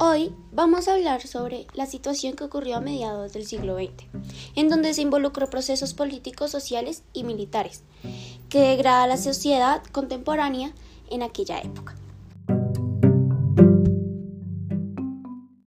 Hoy vamos a hablar sobre la situación que ocurrió a mediados del siglo XX, en donde se involucró procesos políticos, sociales y militares, que degrada la sociedad contemporánea en aquella época.